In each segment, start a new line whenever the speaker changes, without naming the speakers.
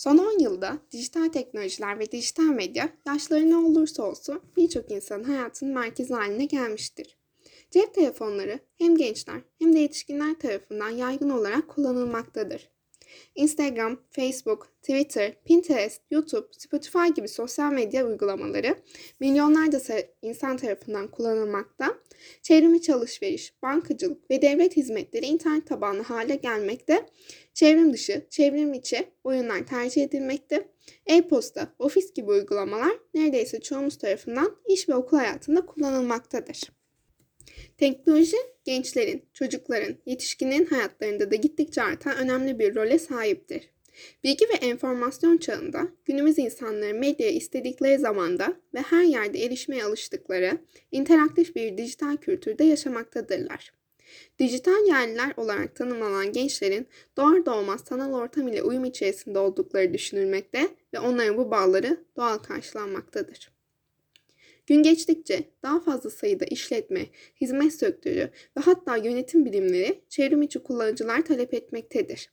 Son 10 yılda dijital teknolojiler ve dijital medya yaşları ne olursa olsun birçok insanın hayatının merkezi haline gelmiştir. Cep telefonları hem gençler hem de yetişkinler tarafından yaygın olarak kullanılmaktadır. Instagram, Facebook, Twitter, Pinterest, YouTube, Spotify gibi sosyal medya uygulamaları milyonlarca sa- insan tarafından kullanılmakta. Çevrimiçi alışveriş, bankacılık ve devlet hizmetleri internet tabanlı hale gelmekte. Çevrim dışı, çevrim içi oyunlar tercih edilmekte. E-posta, ofis gibi uygulamalar neredeyse çoğumuz tarafından iş ve okul hayatında kullanılmaktadır. Teknoloji gençlerin, çocukların, yetişkinlerin hayatlarında da gittikçe artan önemli bir role sahiptir. Bilgi ve enformasyon çağında günümüz insanları medyaya istedikleri zamanda ve her yerde erişmeye alıştıkları interaktif bir dijital kültürde yaşamaktadırlar. Dijital yerliler olarak tanımlanan gençlerin doğar doğmaz sanal ortam ile uyum içerisinde oldukları düşünülmekte ve onların bu bağları doğal karşılanmaktadır. Gün geçtikçe daha fazla sayıda işletme, hizmet sektörü ve hatta yönetim birimleri çevrimiçi kullanıcılar talep etmektedir.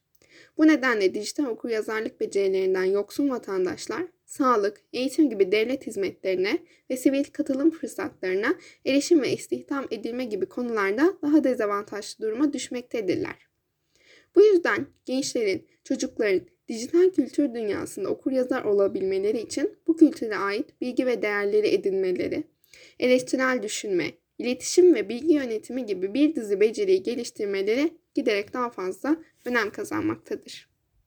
Bu nedenle dijital okuryazarlık becerilerinden yoksun vatandaşlar, sağlık, eğitim gibi devlet hizmetlerine ve sivil katılım fırsatlarına erişim ve istihdam edilme gibi konularda daha dezavantajlı duruma düşmektedirler. Bu yüzden gençlerin, çocukların dijital kültür dünyasında okuryazar olabilmeleri için bu kültüre ait bilgi ve değerleri edinmeleri, eleştirel düşünme, iletişim ve bilgi yönetimi gibi bir dizi beceriyi geliştirmeleri giderek daha fazla önem kazanmaktadır.